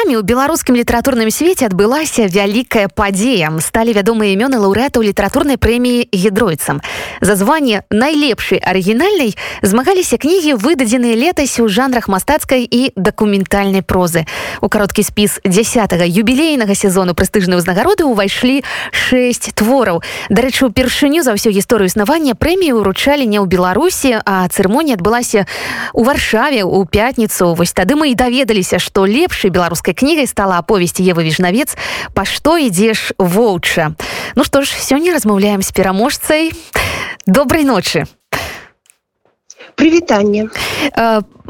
днямі у беларускім літаратурным свеце адбылася вялікая падзея сталі вядомыя імёны лаўрэатаў літаратурнай прэміі гідройцам за званне найлепшай арыгінальнай змагаліся кнігі выдадзеныя летась у жанрах мастацкай і дакументальнай прозы. У кароткі спіс 10 юбілейнага сезону прэстыжнай узнагароды ўвайшлі 6 твораў дарэчы упершыню за ўсю гісторыю існавання прэміі уручалі не ў беларусі а цырымонія адбылася у варшаве у пятніцу вось тады мы і даведаліся што лепшай беларускай кнігай стала аповесці Евы віжнавец па што ідзеш воўча Ну што ж сёння размаўляем з пераможцай добрай ночы прывітанне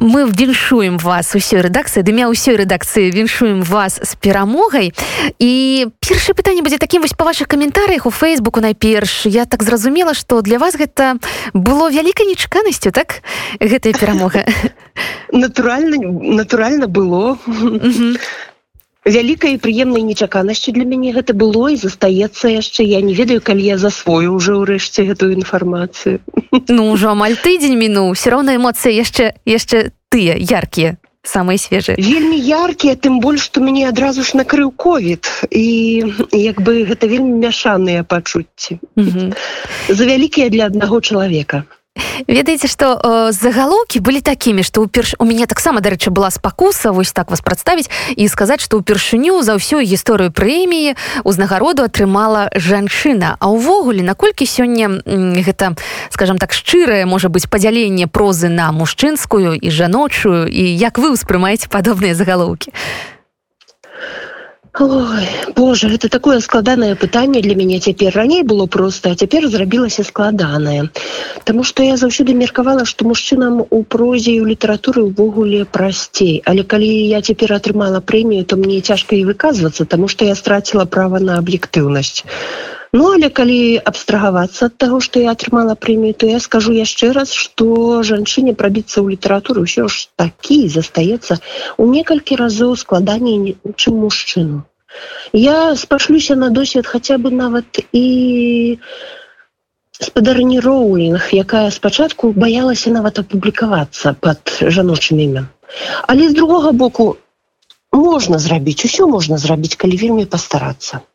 мы віншуем вас усёй рэдакцыі. Дымя ўсёй рэдакцыі віншуем вас з перамогай. І першае пытанне будзе такім вось па ваших каментарыях у фейсбуку найперш. Я так зразумела што для вас гэта было вялікай нечаканасцю так гэтая перамога натуральна натуральна было вялікай прыемнай нечаканасцю для мяне гэта было і застаецца яшчэ. Я не ведаю калі я засвою уже ўрэшце гэтую інфармацыю. Ну ўжо амаль тыдзень мінуў все роўна эмоцыі яшчэ яшчэ тыя яркія самыя свежыя. Вельмі яркія тым больш што мяне адразу ж накрыў ковід. І як бы гэта вельмі мяшаныя пачуцці. За вялікія для аднаго чалавека ведаеце што э, загалоўкі былі такімі што ўперш у мяне таксама дарэчы была спакуса вось так вас прадставіць і сказаць што ўпершыню за ўсю гісторыю прэміі узнагароду атрымала жанчына а ўвогуле наколькі сёння гэта скажем так шчырае можа быць падзяленне прозы на мужчынскую і жаночую і як вы ўспрымаеце падобныя загалоўкі Ой, Боже это такое складанае пытанне для мяне цяпер раней было просто а цяпер зрабілася складанае Таму что я заўсёды меркавала што мужчынам у прозе і ў літаратуры ўвогуле прасцей але калі я цяпер атрымала прэмію то мне цяжка і выказвацца тому что я страціла права на аб'ектыўнасць Ну але калі абстрагавацца ад таго што я атрымала прэмію то я скажу яшчэ раз што жанчыне прабіцца ў літаратуру ўсё ж такі застаецца у некалькі разоў складаней чым мужчыну. Я спашлюся на досвед хаця бы нават і спадарні роулінг якая спачатку баялася нават апублікавацца под жаночым імем. Але з другога боку можна зрабіць усё можна зрабіць калі вельмі пастарацца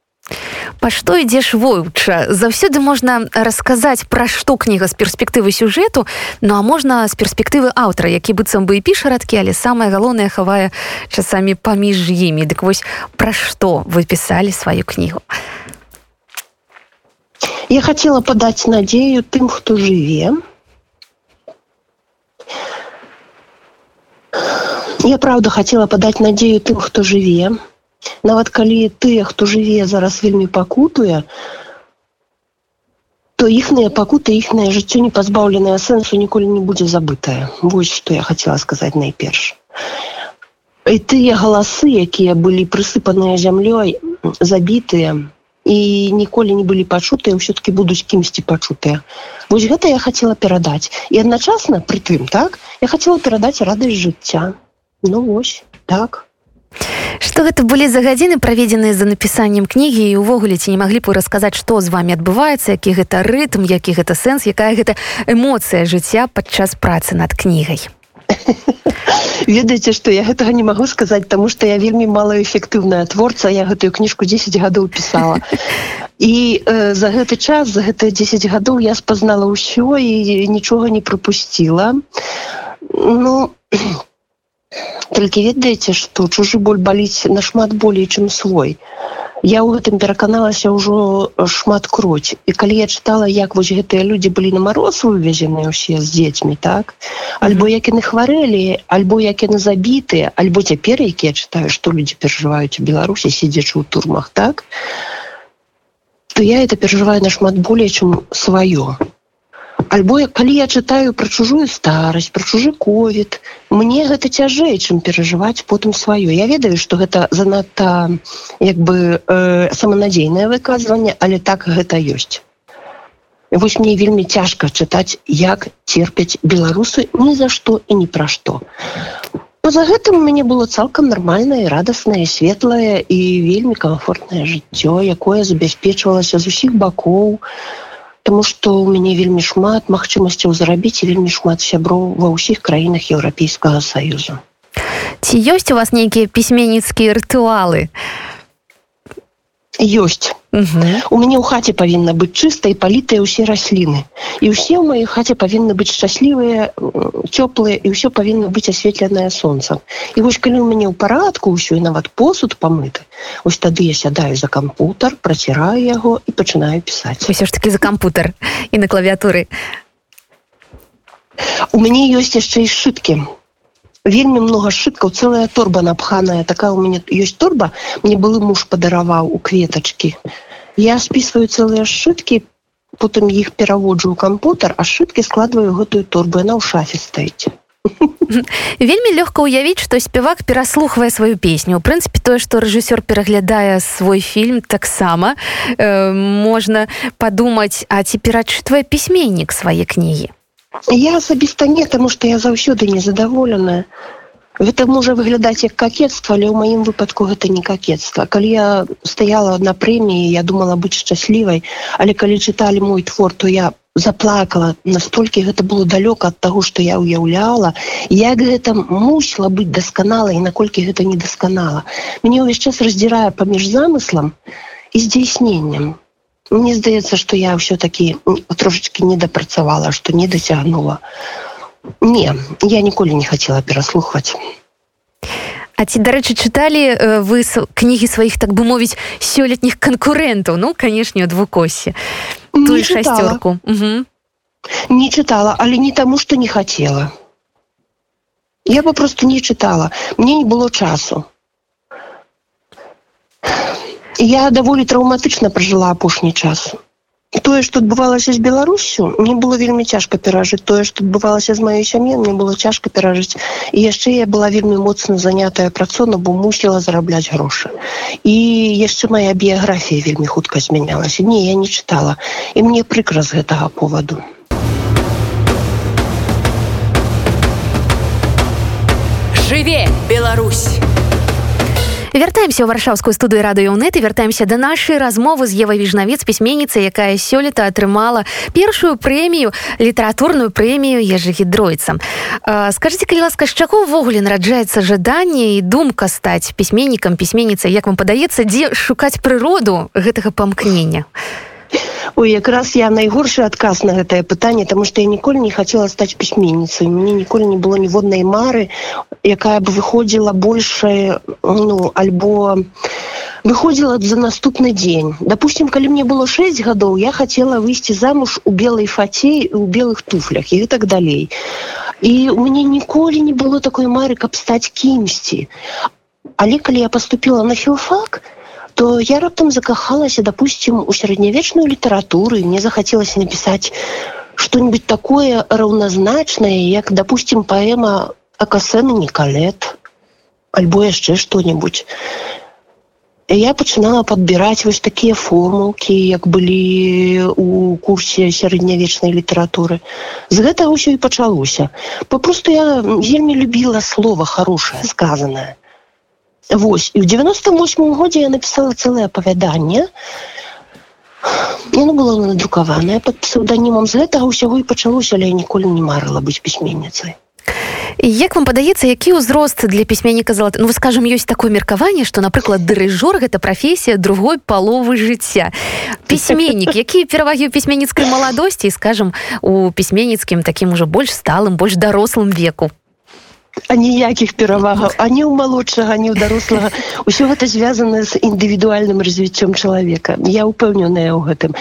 Па што ідзеш воўча? Заўсёды можна расказаць пра што кніга з перспектывы сюжэту Ну а можна з перспектывы аўтара які быццам бы і піша радкі але самае галоўнае хавае часамі паміж імі. Дык вось пра што вы пісалі сваю кнігу? Я хацела падаць надзею тым хто жыве. Я праўда хацела падаць надзею тым хто жыве нават калі тыя хто жыве зараз вельмі пакутуе то іхныя пакуты іхнае жыццё не пазбаўленае сэнсу ніколі не будзе забытае. Вось што я хацела сказаць найперш. І тыя галасы якія былі прысыпаныя зямлёй забітыя і ніколі не былі пачутыя ўсё-кі будуць кімсьці пачутыя. Вось гэта я хацела перадаць. І адначасна прытым так я хацела перадаць радасць жыцця. Ну вось так Што гэта былі за гадзіны праведзеныя за напісаннем кнігі і увогуле ці не маглі б вы расказаць што з вами адбываецца які гэта рытм які гэта сэнс якая гэта эмоцыя жыцця падчас працы над кнігай? Ведаеце што я гэтага не магу сказаць таму што я вельмі малаэфектыўная творца я гэтую кніжку 10 гадоў пісала. І э, за гэты час за гэтыя 10 гадоў я спазнала ўсё і нічога не пропусціла ну я толькі ведаеце што чужы боль баліць нашмат болей чым свой. Я ў гэтым пераканалася ўжо шмат кроць і калі я чытала як вось гэтыя людзі былі на мароз вывезеныя ўсе з дзецьмі так? Альбо як яны хварэлі альбо як яны забітыя альбо цяпер які я чытаю што людзі перажываюць у беларусі сидзячы ў турмах так? То я это перажываю нашмат болей чым сваё альбо калі я чытаю пра чужую старасць пра чужы ковід мне гэта цяжэй чым перажываць потым сваё. Я ведаю што гэта занадта як бы э, саманадзейнае выказванне але так гэта ёсць. Вось мне вельмі цяжка чытаць як терпяць беларусы ні за што і ні пра што. За гэтым мяне было цалкам нармальнае радаснае светлае і вельмі комфортнае жыццё якое забяспечвалася з усіх бакоў. у Таму што ў мяне вельмі шмат магчымасцяў зарабіць і вельмі шмат сяброў ва ўсіх краінах еўрапейскага саюзу. Ці ці ёсць у вас нейкія пісьменніцкія рытуалы ёсць. У мяне ў хаце павінна быць чыста і палітыя ўсе расліны. І ўсе ў маёй хаце павінны быць шчаслівыя цёплыя і ўсё павінна быць асветленае сонцам. І вось калі у мяне ў парадку ўсё і нават посуд памыты ось тады я сядаю за кампутар праціраю яго і пачынаю пісаць. Ўсё ж таки за кампутар і на клавіатуры у мяне ёсць яшчэ і сшыткі вельмі много сшыткаў целая торба напханая такая у мяне ёсць торба мне былы муж падараваў у кветачки я списываю целыя сшыткі потым іх пераводжу ў кампутар а сшыткі складваю гэтую торбу на ў шафе стаіць. Вельмі лёгка ўявіць што спявак пераслухвае сваю песню. У прынцыпе тое што рэжысёр пераглядае свой фільм таксама э, можна падумаць а ці перачытвае пісьменнік свае кнігі я асабіста не таму што я заўсёды незадаволеная Гэта можа выглядаць як какетства, але ў маім выпадку гэта не какетства. Калі я стаяла на прэміі, я думала быць шчаслівай, але калі чыталі мой твор, то я заплакала настолькі гэта было далёка ад таго, што я ўяўляла, як гэта мусіла быць дасканала і наколькі гэта не дасканала. Мне ўвесь час раздзірае паміж замыслам і здзейсненнем. Мне здаецца, што я ўсё-такі трошачки не дапрацавала, што не дацягнула. Не, я ніколі не хацела пераслухваць. А ці дарэчы чыталі вы кнігі сваіх так бы мовіць сёлетніх канкурэнтаў ну канешне двукосе тую шасцёрку не чытала але не таму што не хацела я попросту не чытала мне не было часу я даволі траўматычна пражыла апошні часу тое што адбывалася з беларусю мне было вельмі цяжка перажыць тое што адбывалася з маёй сям'і мне было цяжка перажыць і яшчэ я была вельмі моцна занятая працона бо мусіла зарабляць грошы. І яшчэ моя біяграфія вельмі хутка змянялася. Не я не чытала. І мне прыкра з гэтага поводу. Жыве Беларусь вяртаемся ў варшаўскую студыю радыёнет і вяртаемся да нашай размовы з евай віжнавец пісьменніца якая сёлета атрымала першую прэмію літаратурную прэмію ежагідройцам скажитеце калі ласка з чаго ўвогуле нараджаецца жаданне і думка стаць пісьменнікам пісьменніцай? Як вам падаецца дзе шукаць прыроду гэтага памкнення? а Ой, якраз я найгоршы адказ на гэтае пытанне тому что я ніколі не хацела стаць пісьменніцай мне ніколі не было ніводнай мары якая бы выходзіла большая ну альбо выходзіла за наступны дзень допустим калі мне было 6 гадоў я хотела выйсці замуж у белой фацей у белых туфлях і так далей. І у мяне ніколі не было такой мары каб стаць кімсьці але калі я поступила на філфак то то я раптам закахалася допустим у сярэднявечную літаратуру мне захацелася напісаць что-нибудь такое раўназначнае як допустим паэма акасены николет альбо яшчэ что-нибудь. Я пачынала подбіраць вось такія формулки як былі у курсе сярэднявечнай літаратуры. З гэтага ўсё і пачалося. Попросту я вельмі любіла слово хорошее сказанное Вось і ў 98 годзе я напісала цэлае апавяданне. Яно было надрукаванае пад псеўданімам з гэтага ўсяго і пачалося, але я ніколі не марыла быць пісьменніцай. Як вам падаецца, які ўзрост для пісьменніка залаты ну, скажем ёсць такое меркаванне, што напрыклад дырыжор гэта прафесія другой паловы жыцця. Пісьменнік, якія перавагі ў пісьменніцкай маладосці, скажем у пісьменніцкім такім ужо больш сталым, больш дарослым веку ніякіх перавагаў ані ў малодшага ні ў дарослага. Ўсё гэта звязана з індывідуальным развіццём чалавека. Я ўпэўненая ў гэтым.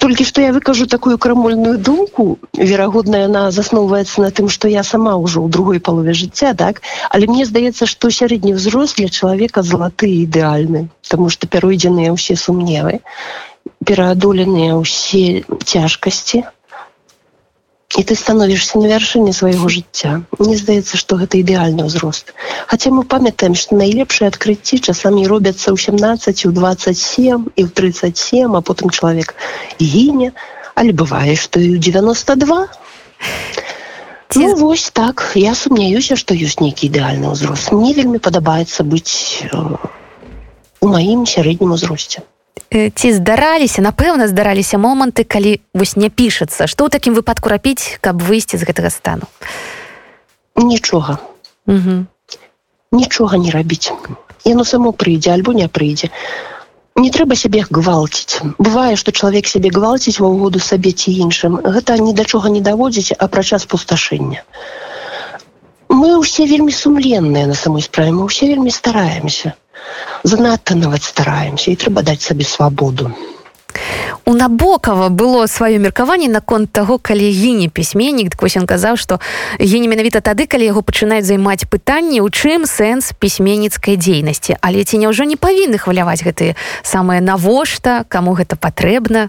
Толькі што я выкажу такую крамольную думку верагодна яна засноўваецца на тым што я сама ўжо ў другой палове жыцця так? Але мне здаецца што сярэдні ўзрост для чалавека залаты ідэальны тому што пяройдзеныя ўсе сумневы пераадоленыя ўсе цяжкасці і ты становішся на вяршыні свайго жыцця мне здаецца што гэта ідэальны ўзрост хаця мы памятаем што найлепшыя адкрыцці часамі робяцца ў 17 у 27 і ў 37 а потым чалавек гіне але бывае што і ў 92 Ці... Ну, вось так. Я сумняюся што ёсць нейкі ідэальны ўзрост мне вельмі падабаецца быць э, у маім сярэднім узросце ці здараліся напэўна здараліся моманты калі вось не пішацца. Што ў такім выпадку рабіць каб выйсці з гэтага стану? Нічога. Нічога не рабіць. Яно само прыйдзе альбо не прыйдзе. Не трэба сябе гвалціць. Бывае што чалавек сябе гвалціць ва ўгоду сабе ці іншым. Гэта ні да чога не даводзіць апрача спусташэння мы ўсе вельмі сумленныя на самой справе мы ўсе вельмі стараемся. Занадта нават стараемся і трэба даць сабе свабоду. У набокава было сваё меркаванне наконт таго калі гіне пісьменнік. Вось ён казаў што гіне менавіта тады калі яго пачынаюць займаць пытанні у чым сэнс пісьменніцкай дзейнасці. Але ці няўжо не павінны хваляваць гэтыя самыя навошта каму гэта патрэбна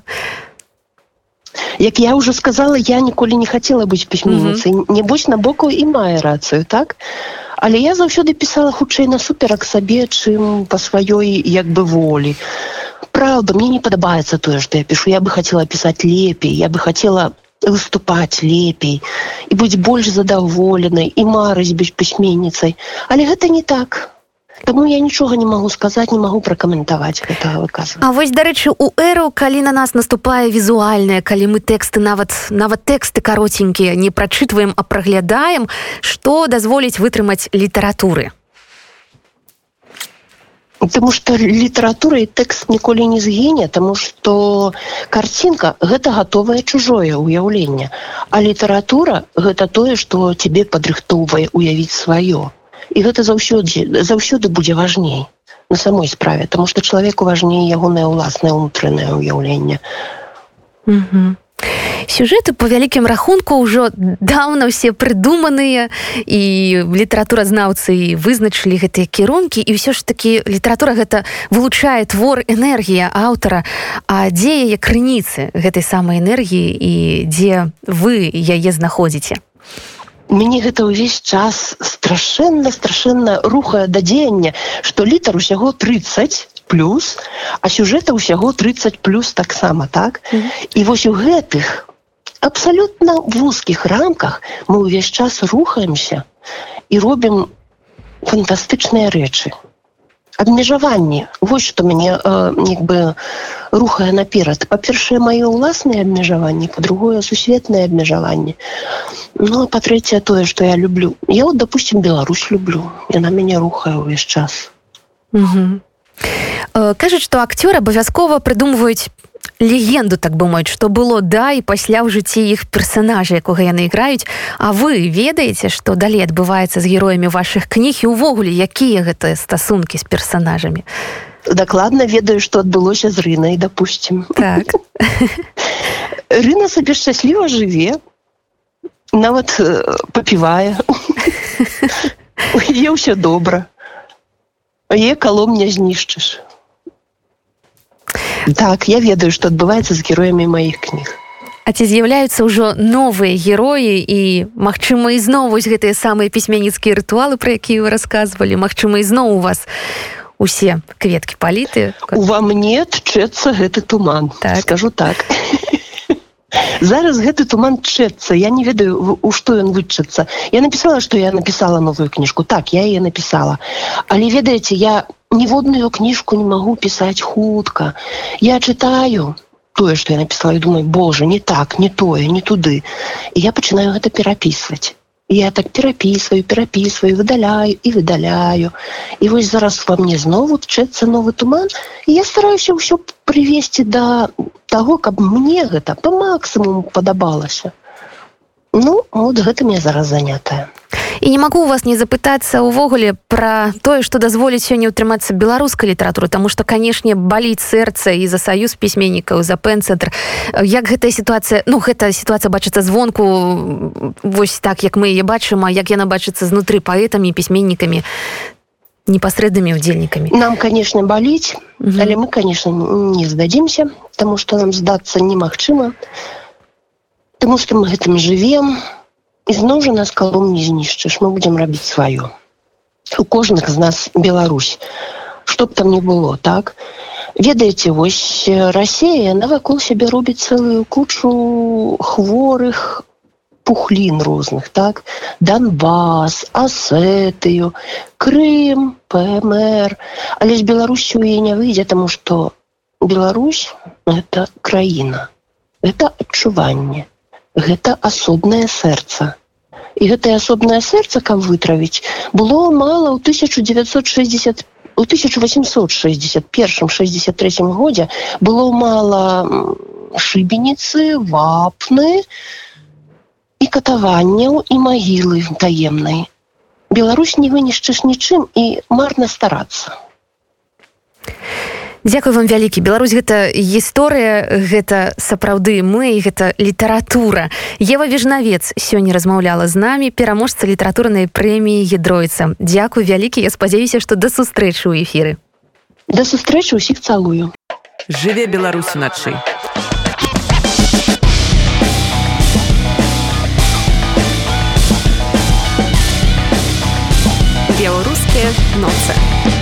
як я уже сказала я ніколі не хацела быць пісьменніцай mm -hmm. небось набокаў і мае рацыю так? Але я заўсёды пісала хутчэй насуперак сабе чым па сваёй як бы волі. Правда мне не падабаецца тое что я пишу я бы хотела писать лепей я бы хотела выступать лепей і быць больш задаволенай і марыць быць пісьменніцай. Але гэта не так Таму я нічога не магу сказаць не магу пракаментаваць гэта выказ А вось дарэчы у эру калі на нас наступае візуальная калі мы тэксты нават нават тэксты каротенькія не прачытваем а праглядаем што дазволіць вытрымаць літаратуры Таму што літаратура і тэкст ніколі не згіне, таму што карцінка гэта гатовае чужое ўяўленне. А літаратура гэта тое, што цябе падрыхтоўвае уявіць сваё. І гэта заўсёды заўсёды будзе важней на самой справе, Таму што чалавеку важней ягонае ўласнае ўнутранае ўяўленне. Mm -hmm сюжэты по вялікім рахунку ўжо даўна ўсе прыдуманыя і літаратуразнаўцы вызначылі гэтыя кірункі і ўсё ж такі літаратура гэта вылучае твор энергія аўтара. А дзе яе крыніцы гэтай самай энергіі і дзе вы яе знаходзіце Мне гэта ўвесь час страшэнна страшэнна рухае да дзеяння што літар усяго 30 плюс а сюжэта ўсяго 30 плюс таксама так mm -hmm. і вось у гэтых абсалютна вузкіх рамках мы ўвесь час рухаемся і робім фантастычныя рэчы абмежаванні вось што мяне як бы рухае наперад па-першае маё ўласныя абмежаванні по-другое сусветнае абмежаванне ну па-трэцяе тое што я люблю. Я вот допустим Беларусь люблю яна мяне рухае ўвесь час. Угу. кажуць што акцёры абавязкова прыдумваюць легенду так бы мовіць што было да і пасля ў жыцці іх персонажа якога яны іграюць А вы ведаеце што далей адбываецца з героямі ваших кніг і увогуле якія гэтыя стасункі з персонажамі дакладна ведаю што адбылося з рынай допустим. Так. Рына сабе шчасліва жыве нават папівае е ўсё добра е калом не знішчыш так я ведаю что адбываецца з героямі маіх кніг А ці з'яўляюцца ўжо новыя героі і магчыма ізноў вось гэтыя самыя пісьменніцкія рытуалы про якія вы рассказывалі Мачыма ізноў у вас усе кветкі паліты. Ува мне тчэцца гэты туман. Так. скажу так. Зараз гэты туман чэцца. Я не ведаю у што ён вычацца я написала что я написала новую кніжку. Так я яе написала але ведаеце я ніводную кніжку не магу пісаць хутка я чытаю тое што я напісала і думаю Боже не так не тое не туды і я пачынаю гэта перапісваць я так перапісваю перапісваю выдаляю і выдаляю. І вось зараз во мне знову тчэцца новы туман і я стараюся ўсё прывесці да таго каб мне гэта по максимуму падабалася. Ну вот гэтым я зараз занятая і не магу у вас не запытацца ўвогуле пра тое што дазволіць сёння ўтрымацца беларускай літаратуры тому что канешне баліць сэрца і за саюз пісьменнікаў за пэн-цэнтр як гэтая сітуацыя ну гэта сітуацыя бачыцца звонку вось так як мы яе бачым а як яна бачыцца знутры паэтамі пісьменнікамі непасрэднымі удзельнікамі нам конечно баліць -hmm. але мы конечно не здадзімся тому что нам здацца немагчыма потому что мы гэтым живвем и ізноў жа нас калом не знішчыш мы будзем рабіць сваё у кожных з нас Беларусь. Чтоб там не было так? Ведаеце вось Росія навакол сябе робіць цэлую кучу хворых пухлін розных так? Донбас асетыю Крым пмр. Але з Беларусю і не выйдзе таму что Беларусь это краіна это адчуванне гэта асобнае сэрца. І гэтае асобнае сэрца каб вытравіць было мала ў 1960 у 1861 63 годзе было мала шыбеніцы вапны і катаванняў і магілы таемнай. Беларусь не вынішчыш нічым і марна старацца Дякую вам вялікі. Беларусь гэта гісторыя гэта сапраўды мы гэта літаратура. Ева вежнавец сёння размаўляла з намі пераможца літаратурнай прэміі гідройца Дякую вялікі. Я спадзяюся што да сустрэчы ў эфіры. Да сустрэчы ўсіх цалую. Жыве Беларусь уначы. Беларускія ноцы